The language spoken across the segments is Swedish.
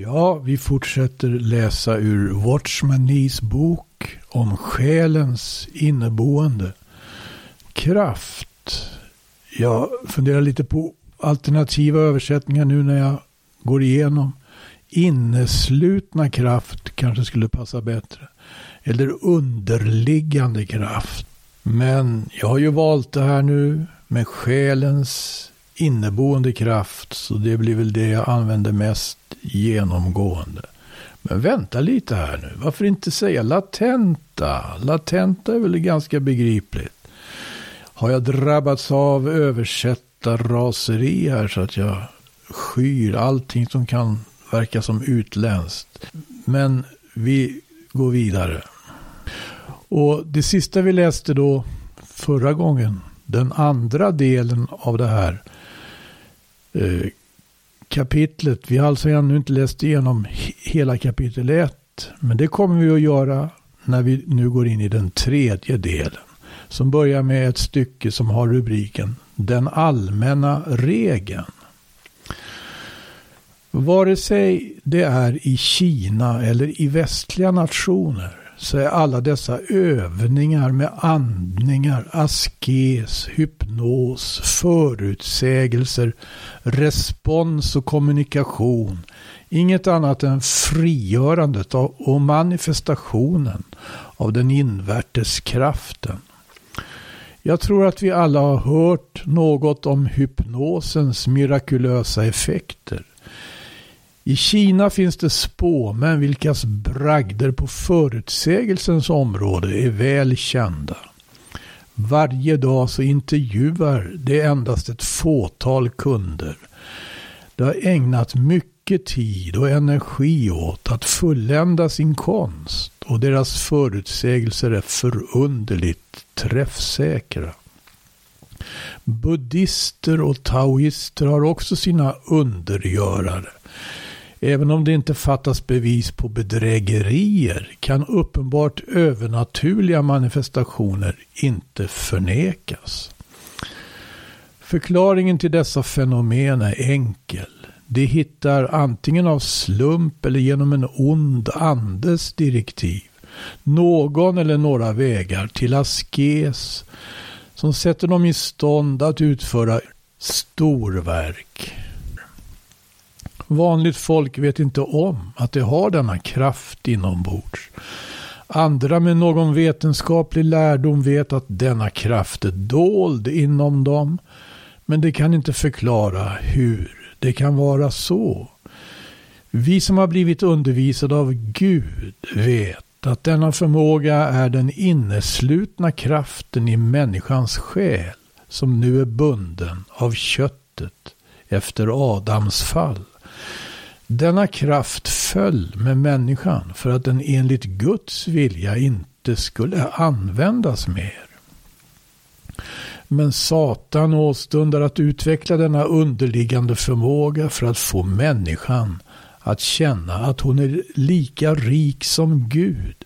Ja, vi fortsätter läsa ur Watchman Nees bok om själens inneboende kraft. Jag funderar lite på alternativa översättningar nu när jag går igenom. Inneslutna kraft kanske skulle passa bättre. Eller underliggande kraft. Men jag har ju valt det här nu med själens inneboende kraft. Så det blir väl det jag använder mest genomgående. Men vänta lite här nu. Varför inte säga latenta? Latenta är väl ganska begripligt. Har jag drabbats av översättarraseri här så att jag skyr allting som kan verka som utländskt. Men vi går vidare. Och det sista vi läste då förra gången, den andra delen av det här eh, kapitlet. Vi har alltså ännu inte läst igenom hela kapitel 1. Men det kommer vi att göra när vi nu går in i den tredje delen. Som börjar med ett stycke som har rubriken Den allmänna regeln. Vare sig det är i Kina eller i västliga nationer så är alla dessa övningar med andningar, askes, hypnos, förutsägelser, respons och kommunikation inget annat än frigörandet och manifestationen av den invärtes kraften. Jag tror att vi alla har hört något om hypnosens mirakulösa effekter. I Kina finns det spåmän vilkas bragder på förutsägelsens område är väl kända. Varje dag så intervjuar det endast ett fåtal kunder. De har ägnat mycket tid och energi åt att fullända sin konst och deras förutsägelser är förunderligt träffsäkra. Buddister och taoister har också sina undergörare. Även om det inte fattas bevis på bedrägerier kan uppenbart övernaturliga manifestationer inte förnekas. Förklaringen till dessa fenomen är enkel. De hittar antingen av slump eller genom en ond andes direktiv någon eller några vägar till askes som sätter dem i stånd att utföra storverk. Vanligt folk vet inte om att de har denna kraft inombords. Andra med någon vetenskaplig lärdom vet att denna kraft är dold inom dem. Men det kan inte förklara hur det kan vara så. Vi som har blivit undervisade av Gud vet att denna förmåga är den inneslutna kraften i människans själ som nu är bunden av köttet efter Adams fall. Denna kraft föll med människan för att den enligt Guds vilja inte skulle användas mer. Men Satan åstundar att utveckla denna underliggande förmåga för att få människan att känna att hon är lika rik som Gud.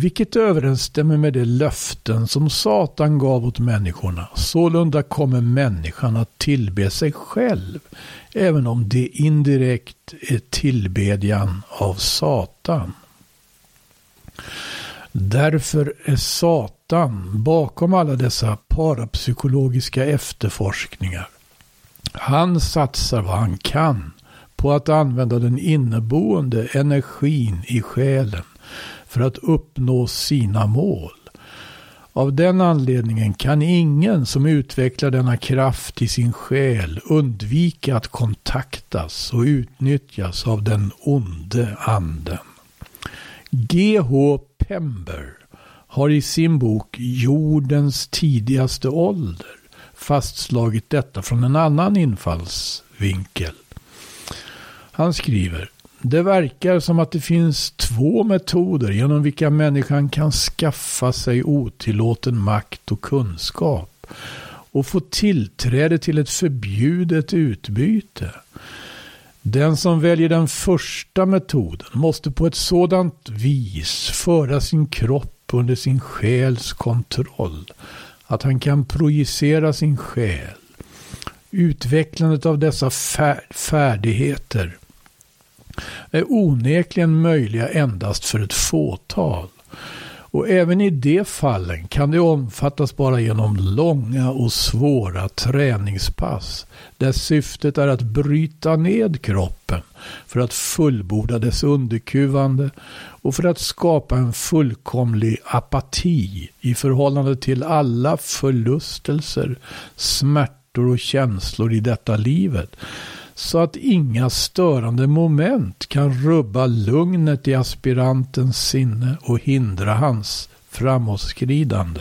Vilket överensstämmer med de löften som Satan gav åt människorna. Sålunda kommer människan att tillbe sig själv även om det indirekt är tillbedjan av Satan. Därför är Satan bakom alla dessa parapsykologiska efterforskningar. Han satsar vad han kan på att använda den inneboende energin i själen för att uppnå sina mål. Av den anledningen kan ingen som utvecklar denna kraft i sin själ undvika att kontaktas och utnyttjas av den onde anden. G.H. Pember har i sin bok Jordens tidigaste ålder fastslagit detta från en annan infallsvinkel. Han skriver det verkar som att det finns två metoder genom vilka människan kan skaffa sig otillåten makt och kunskap och få tillträde till ett förbjudet utbyte. Den som väljer den första metoden måste på ett sådant vis föra sin kropp under sin själs kontroll att han kan projicera sin själ. Utvecklandet av dessa färdigheter är onekligen möjliga endast för ett fåtal. Och även i de fallen kan det omfattas bara genom långa och svåra träningspass där syftet är att bryta ned kroppen för att fullborda dess underkuvande och för att skapa en fullkomlig apati i förhållande till alla förlustelser, smärtor och känslor i detta livet så att inga störande moment kan rubba lugnet i aspirantens sinne och hindra hans framåtskridande.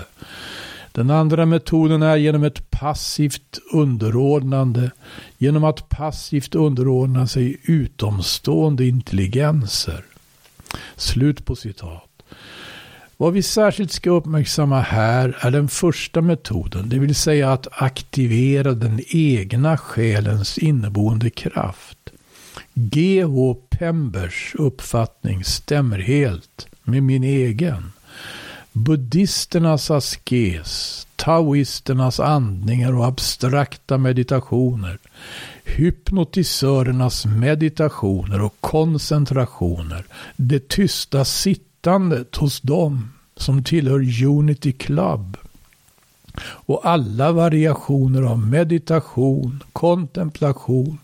Den andra metoden är genom ett passivt underordnande, genom att passivt underordna sig utomstående intelligenser. Slut på citat. Vad vi särskilt ska uppmärksamma här är den första metoden, det vill säga att aktivera den egna själens inneboende kraft. G.H. Pembers uppfattning stämmer helt med min egen. Buddhisternas askes, taoisternas andningar och abstrakta meditationer, hypnotisörernas meditationer och koncentrationer, det tysta sitt vettandet hos dem som tillhör Unity Club. Och alla variationer av meditation, kontemplation,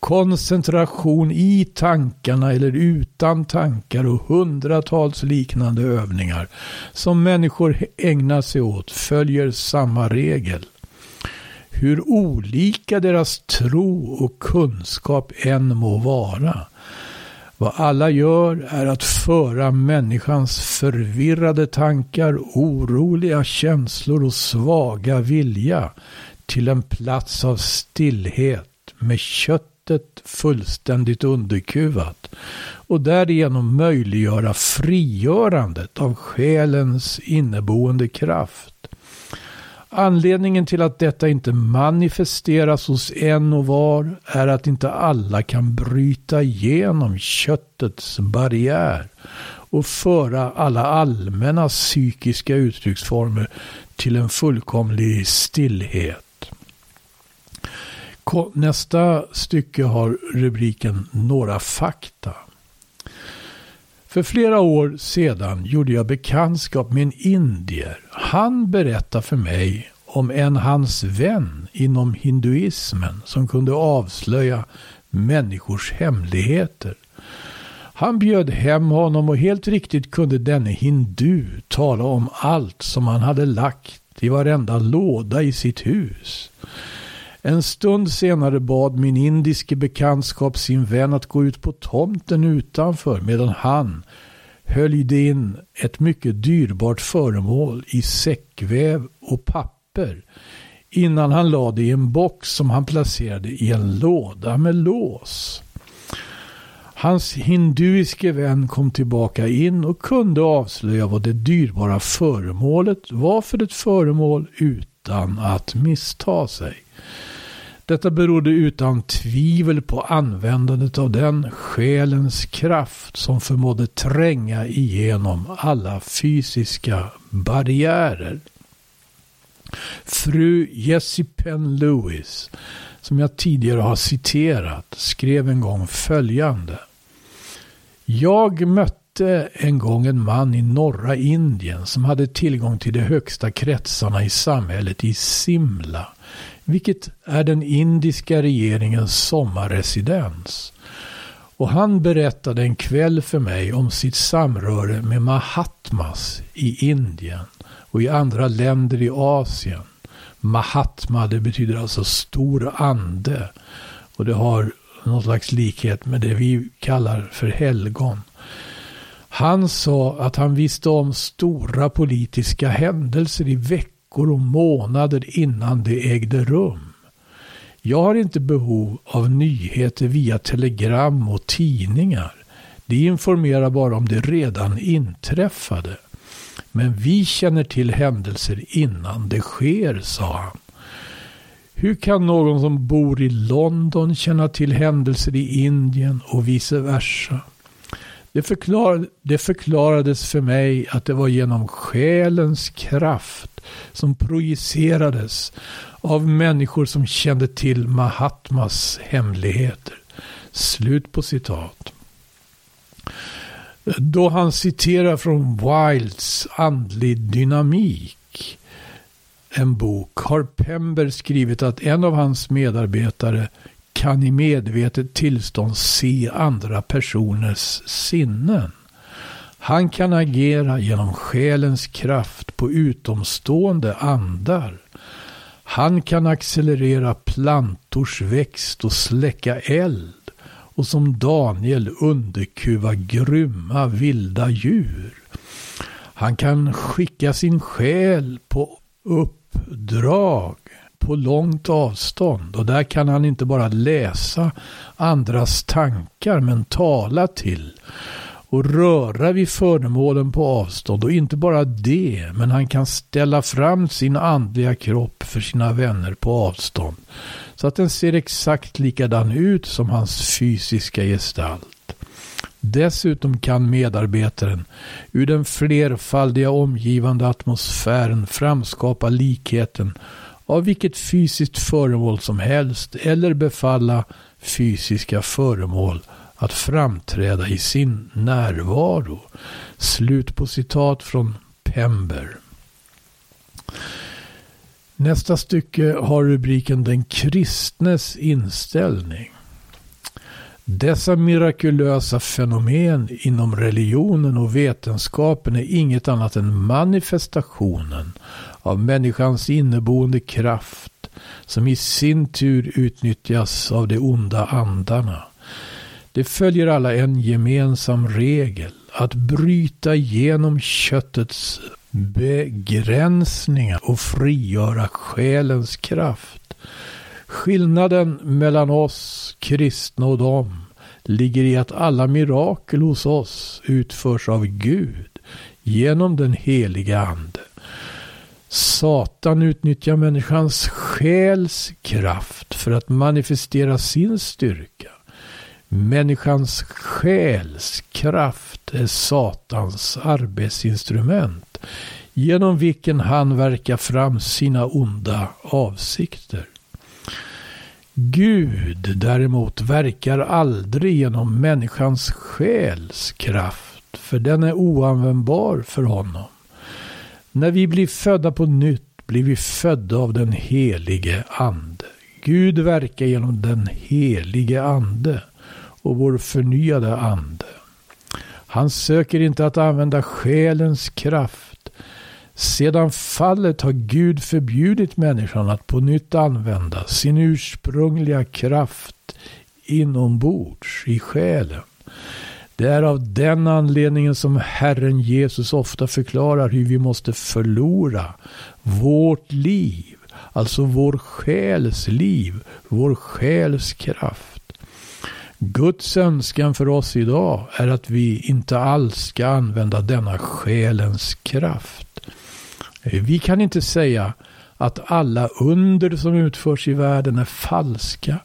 koncentration i tankarna eller utan tankar och hundratals liknande övningar som människor ägnar sig åt följer samma regel. Hur olika deras tro och kunskap än må vara vad alla gör är att föra människans förvirrade tankar, oroliga känslor och svaga vilja till en plats av stillhet med köttet fullständigt underkuvat och därigenom möjliggöra frigörandet av själens inneboende kraft. Anledningen till att detta inte manifesteras hos en och var är att inte alla kan bryta igenom köttets barriär och föra alla allmänna psykiska uttrycksformer till en fullkomlig stillhet. Nästa stycke har rubriken Några fakta. För flera år sedan gjorde jag bekantskap med en indier. Han berättade för mig om en hans vän inom hinduismen som kunde avslöja människors hemligheter. Han bjöd hem honom och helt riktigt kunde denne hindu tala om allt som han hade lagt i varenda låda i sitt hus. En stund senare bad min indiske bekantskap sin vän att gå ut på tomten utanför medan han höljde in ett mycket dyrbart föremål i säckväv och papper innan han lade det i en box som han placerade i en låda med lås. Hans hinduiske vän kom tillbaka in och kunde avslöja vad det dyrbara föremålet var för ett föremål utan att missta sig. Detta berodde utan tvivel på användandet av den själens kraft som förmådde tränga igenom alla fysiska barriärer. Fru Jessie Penn Lewis, som jag tidigare har citerat, skrev en gång följande. Jag mötte en gång en man i norra Indien som hade tillgång till de högsta kretsarna i samhället i Simla vilket är den indiska regeringens sommarresidens. Och han berättade en kväll för mig om sitt samröre med Mahatmas i Indien och i andra länder i Asien. Mahatma, det betyder alltså stor ande. Och det har någon slags likhet med det vi kallar för helgon. Han sa att han visste om stora politiska händelser i veckor och månader innan det ägde rum. Jag har inte behov av nyheter via telegram och tidningar. De informerar bara om det redan inträffade. Men vi känner till händelser innan det sker, sa han. Hur kan någon som bor i London känna till händelser i Indien och vice versa? Det, förklar, det förklarades för mig att det var genom själens kraft som projicerades av människor som kände till Mahatmas hemligheter. Slut på citat. Då han citerar från Wilds andlig dynamik, en bok, har Pember skrivit att en av hans medarbetare kan i medvetet tillstånd se andra personers sinnen. Han kan agera genom själens kraft på utomstående andar. Han kan accelerera plantors växt och släcka eld och som Daniel underkuva grymma vilda djur. Han kan skicka sin själ på uppdrag på långt avstånd och där kan han inte bara läsa andras tankar men tala till och röra vid föremålen på avstånd. Och inte bara det, men han kan ställa fram sin andliga kropp för sina vänner på avstånd. Så att den ser exakt likadan ut som hans fysiska gestalt. Dessutom kan medarbetaren ur den flerfaldiga omgivande atmosfären framskapa likheten av vilket fysiskt föremål som helst eller befalla fysiska föremål att framträda i sin närvaro. Slut på citat från Pember. Nästa stycke har rubriken Den kristnes inställning. Dessa mirakulösa fenomen inom religionen och vetenskapen är inget annat än manifestationen av människans inneboende kraft som i sin tur utnyttjas av de onda andarna. Det följer alla en gemensam regel. Att bryta igenom köttets begränsningar och frigöra själens kraft. Skillnaden mellan oss kristna och dem ligger i att alla mirakel hos oss utförs av Gud genom den heliga Ande. Satan utnyttjar människans själs kraft för att manifestera sin styrka. Människans själs kraft är Satans arbetsinstrument genom vilken han verkar fram sina onda avsikter. Gud däremot verkar aldrig genom människans själs kraft, för den är oanvändbar för honom. När vi blir födda på nytt blir vi födda av den helige Ande. Gud verkar genom den helige Ande och vår förnyade ande. Han söker inte att använda själens kraft. Sedan fallet har Gud förbjudit människan att på nytt använda sin ursprungliga kraft inombords i själen. Det är av den anledningen som Herren Jesus ofta förklarar hur vi måste förlora vårt liv, alltså vår själs liv, vår själs kraft. Guds önskan för oss idag är att vi inte alls ska använda denna själens kraft. Vi kan inte säga att alla under som utförs i världen är falska.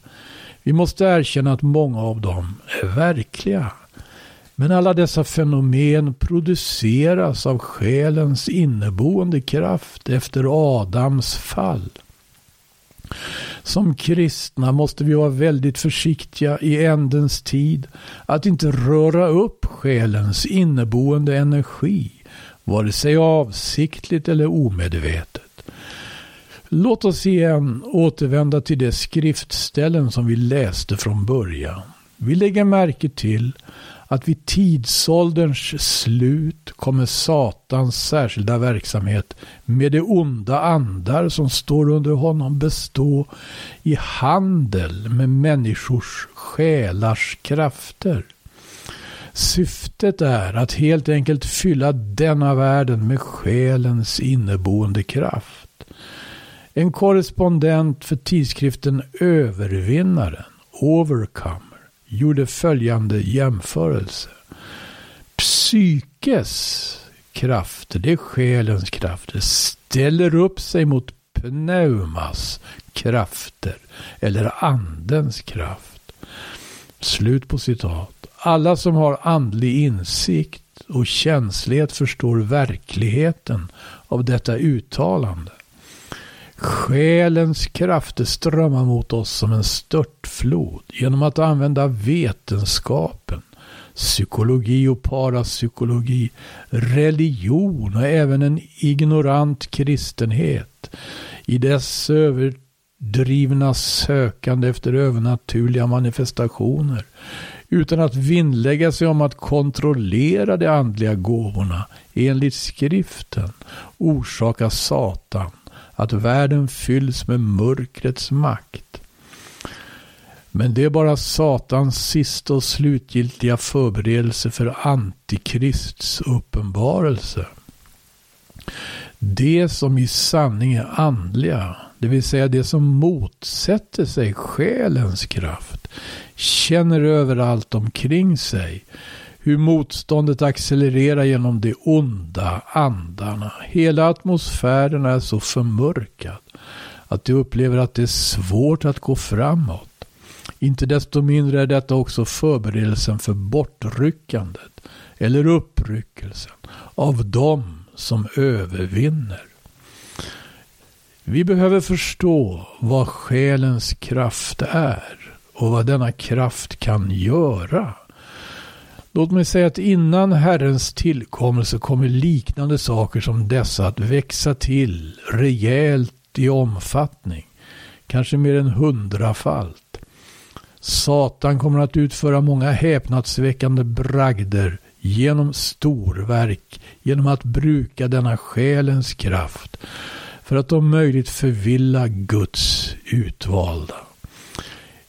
Vi måste erkänna att många av dem är verkliga. Men alla dessa fenomen produceras av själens inneboende kraft efter Adams fall. Som kristna måste vi vara väldigt försiktiga i ändens tid att inte röra upp själens inneboende energi, vare sig avsiktligt eller omedvetet. Låt oss igen återvända till de skriftställen som vi läste från början. Vi lägger märke till att vid tidsålderns slut kommer Satans särskilda verksamhet med de onda andar som står under honom bestå i handel med människors själars krafter. Syftet är att helt enkelt fylla denna världen med själens inneboende kraft. En korrespondent för tidskriften Övervinnaren, Overcomer, gjorde följande jämförelse. Psykes krafter, det är själens krafter, ställer upp sig mot pneumas krafter eller andens kraft. Slut på citat. Alla som har andlig insikt och känslighet förstår verkligheten av detta uttalande. Själens krafter strömmar mot oss som en störtflod genom att använda vetenskapen psykologi och parapsykologi, religion och även en ignorant kristenhet i dess överdrivna sökande efter övernaturliga manifestationer utan att vinnlägga sig om att kontrollera de andliga gåvorna enligt skriften orsakar Satan att världen fylls med mörkrets makt. Men det är bara Satans sista och slutgiltiga förberedelse för Antikrists uppenbarelse. Det som i sanning är andliga, det vill säga det som motsätter sig själens kraft, känner överallt omkring sig hur motståndet accelererar genom de onda andarna. Hela atmosfären är så förmörkad att de upplever att det är svårt att gå framåt. Inte desto mindre är detta också förberedelsen för bortryckandet eller uppryckelsen av dem som övervinner. Vi behöver förstå vad själens kraft är och vad denna kraft kan göra. Låt mig säga att innan Herrens tillkommelse kommer liknande saker som dessa att växa till rejält i omfattning, kanske mer än hundrafalt. Satan kommer att utföra många häpnadsväckande bragder genom storverk, genom att bruka denna själens kraft för att om möjligt förvilla Guds utvalda.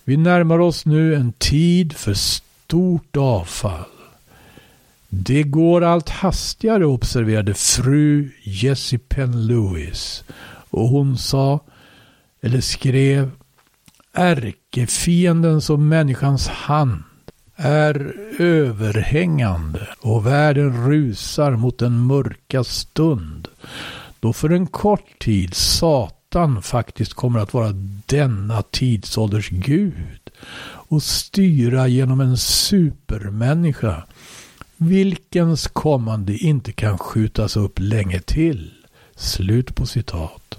Vi närmar oss nu en tid för stort avfall. Det går allt hastigare observerade fru Jessie Penn Lewis. Och hon sa, eller skrev, ärkefiendens och människans hand är överhängande och världen rusar mot en mörka stund. Då för en kort tid Satan faktiskt kommer att vara denna tidsålders Gud och styra genom en supermänniska vilkens kommande inte kan skjutas upp länge till. Slut på citat.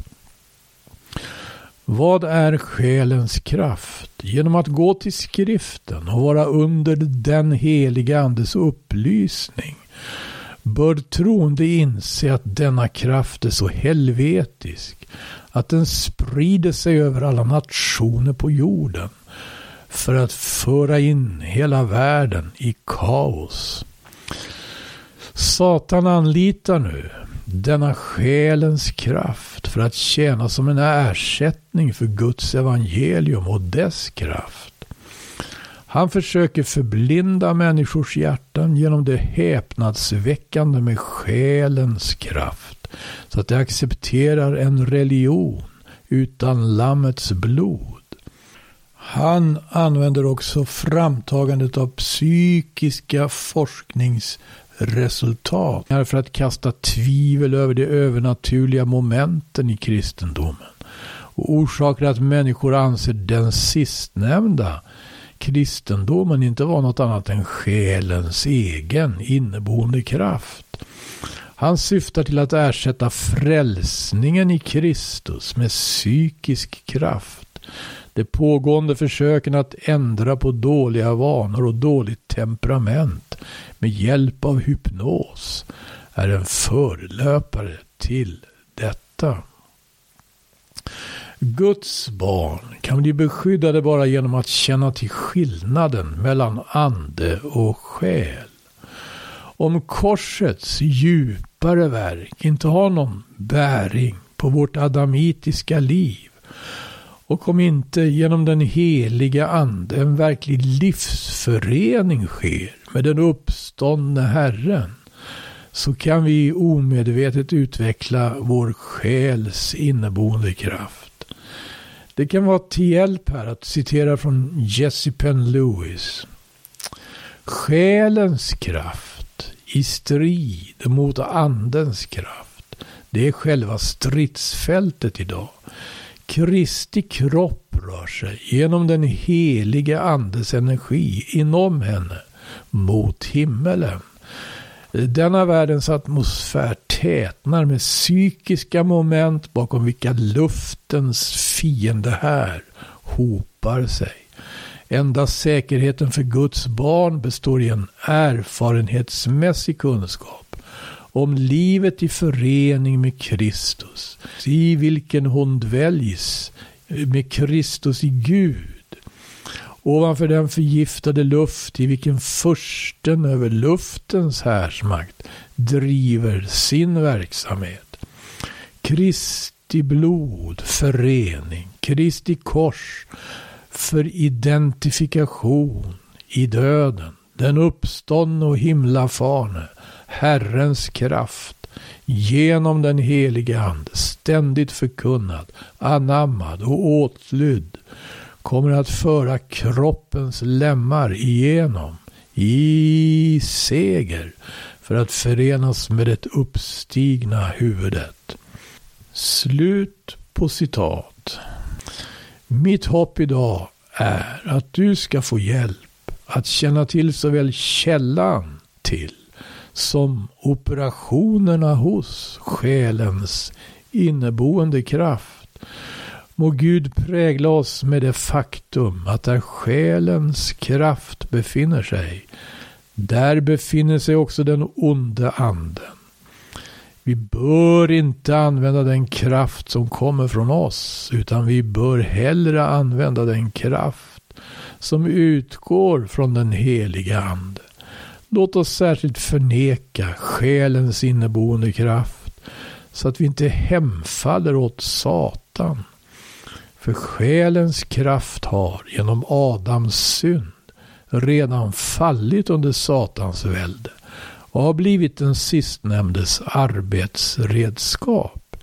Vad är själens kraft? Genom att gå till skriften och vara under den heliga andes upplysning bör troende inse att denna kraft är så helvetisk att den sprider sig över alla nationer på jorden för att föra in hela världen i kaos. Satan anlitar nu denna själens kraft för att tjäna som en ersättning för Guds evangelium och dess kraft. Han försöker förblinda människors hjärtan genom det häpnadsväckande med själens kraft. Så att de accepterar en religion utan Lammets blod. Han använder också framtagandet av psykiska forsknings resultat för att kasta tvivel över de övernaturliga momenten i kristendomen och orsaker att människor anser den sistnämnda kristendomen inte var något annat än själens egen inneboende kraft. Han syftar till att ersätta frälsningen i Kristus med psykisk kraft. De pågående försöken att ändra på dåliga vanor och dåligt temperament med hjälp av hypnos är en förlöpare till detta. Guds barn kan bli beskyddade bara genom att känna till skillnaden mellan ande och själ. Om korsets djupare verk inte har någon bäring på vårt adamitiska liv och om inte genom den heliga ande en verklig livsförening sker med den uppståndne Herren så kan vi omedvetet utveckla vår själs inneboende kraft. Det kan vara till hjälp här att citera från Jesse Penn Lewis. Själens kraft i strid mot andens kraft. Det är själva stridsfältet idag. Kristi kropp rör sig genom den heliga andes energi inom henne mot himmelen. Denna världens atmosfär tätnar med psykiska moment bakom vilka luftens fiende här hopar sig. Enda säkerheten för Guds barn består i en erfarenhetsmässig kunskap om livet i förening med Kristus, i vilken hon dväljs med Kristus i Gud. Ovanför den förgiftade luft i vilken försten över luftens härsmakt driver sin verksamhet. Kristi blod, förening, Kristi kors, för identifikation i döden, den uppståndne och himlafarne, Herrens kraft, genom den helige Ande, ständigt förkunnad, anammad och åtlydd, kommer att föra kroppens lemmar igenom i seger för att förenas med det uppstigna huvudet. Slut på citat. Mitt hopp idag är att du ska få hjälp att känna till såväl källan till som operationerna hos själens inneboende kraft. Må Gud prägla oss med det faktum att där själens kraft befinner sig, där befinner sig också den onde anden. Vi bör inte använda den kraft som kommer från oss, utan vi bör hellre använda den kraft som utgår från den heliga Ande. Låt oss särskilt förneka själens inneboende kraft, så att vi inte hemfaller åt Satan. För själens kraft har genom Adams synd redan fallit under Satans välde och har blivit den sistnämndes arbetsredskap.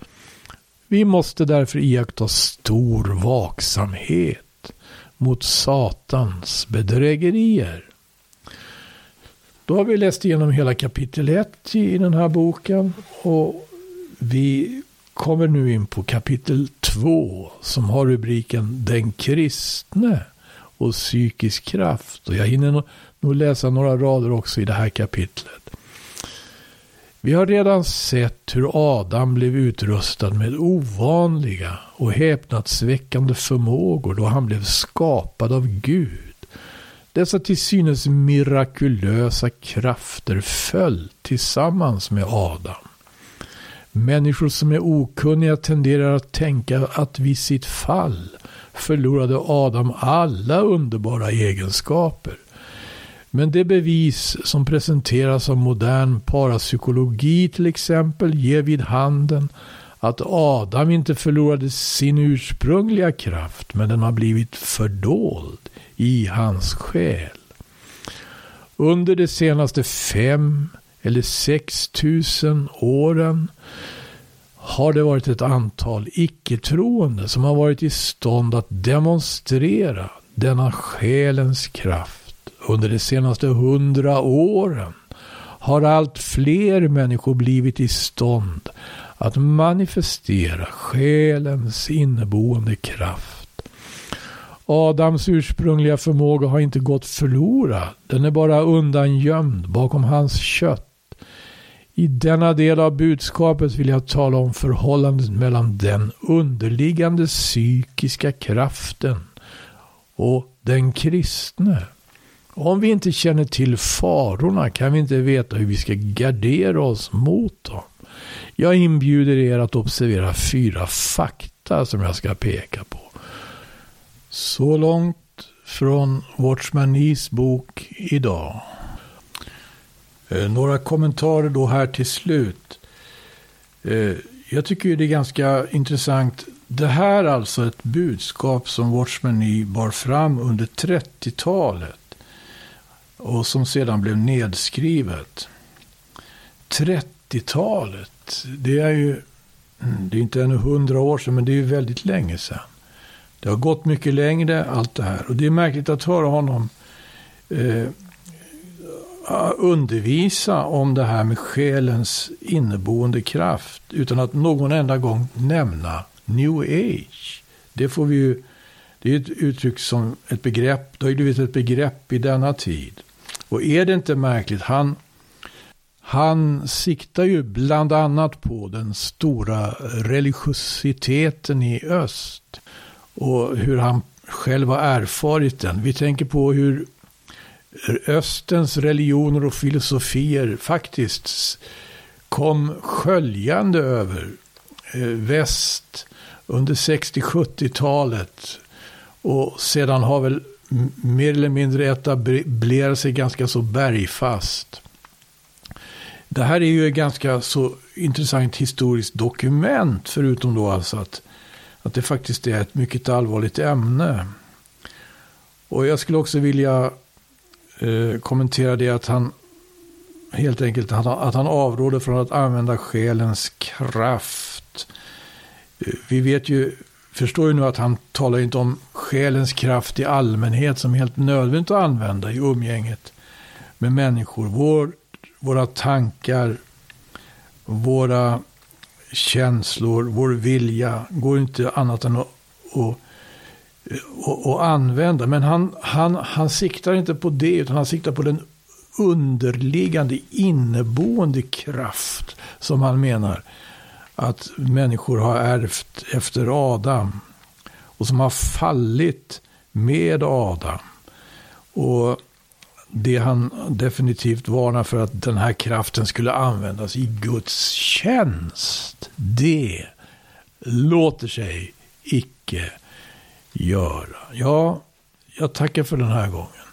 Vi måste därför iaktta stor vaksamhet mot Satans bedrägerier. Då har vi läst igenom hela kapitel 1 i den här boken och vi kommer nu in på kapitel 2 som har rubriken Den kristne och psykisk kraft. Och jag hinner nog läsa några rader också i det här kapitlet. Vi har redan sett hur Adam blev utrustad med ovanliga och häpnadsväckande förmågor då han blev skapad av Gud. Dessa till synes mirakulösa krafter föll tillsammans med Adam. Människor som är okunniga tenderar att tänka att vid sitt fall förlorade Adam alla underbara egenskaper. Men det bevis som presenteras av modern parapsykologi till exempel ger vid handen att Adam inte förlorade sin ursprungliga kraft men den har blivit fördold i hans själ. Under de senaste fem eller sex tusen åren har det varit ett antal icke-troende som har varit i stånd att demonstrera denna själens kraft. Under de senaste hundra åren har allt fler människor blivit i stånd att manifestera själens inneboende kraft. Adams ursprungliga förmåga har inte gått förlorad. Den är bara undangömd bakom hans kött. I denna del av budskapet vill jag tala om förhållandet mellan den underliggande psykiska kraften och den kristne. Om vi inte känner till farorna kan vi inte veta hur vi ska gardera oss mot dem. Jag inbjuder er att observera fyra fakta som jag ska peka på. Så långt från Watchman Nees bok idag. Eh, några kommentarer då här till slut. Eh, jag tycker det är ganska intressant. Det här är alltså ett budskap som Watchman Nee bar fram under 30-talet. Och som sedan blev nedskrivet. 30-talet, det är ju mm, det är inte ännu hundra år sedan, men det är ju väldigt länge sedan. Det har gått mycket längre, allt det här. Och det är märkligt att höra honom eh, Eh, undervisa om det här med själens inneboende kraft utan att någon enda gång nämna new age. Det får vi ju, det är ett uttryck som ett begrepp, det har ju blivit ett begrepp i denna tid. Och är det inte märkligt, han, han siktar ju bland annat på den stora religiositeten i öst. Och hur han själv har erfarit den. Vi tänker på hur östens religioner och filosofier faktiskt kom sköljande över eh, väst under 60-70-talet. Och sedan har väl mer eller mindre etablerat sig ganska så bergfast. Det här är ju ett ganska så intressant historiskt dokument, förutom då alltså att, att det faktiskt är ett mycket allvarligt ämne. Och jag skulle också vilja eh, kommentera det att han helt enkelt att han, att han avråder från att använda själens kraft. Eh, vi vet ju, förstår ju nu att han talar inte om själens kraft i allmänhet som helt nödvändigt att använda i umgänget med människor. Vår, våra tankar, våra känslor, vår vilja går inte annat än att, att och, och, använda. Men han, han, han siktar inte på det, utan han siktar på den underliggande, inneboende kraft som han menar att människor har ärvt efter Adam. Och som har fallit med Adam. Och det han definitivt varnar för att den här kraften skulle användas i Guds tjänst. Det låter sig icke göra. Ja, jag tackar för den här gången.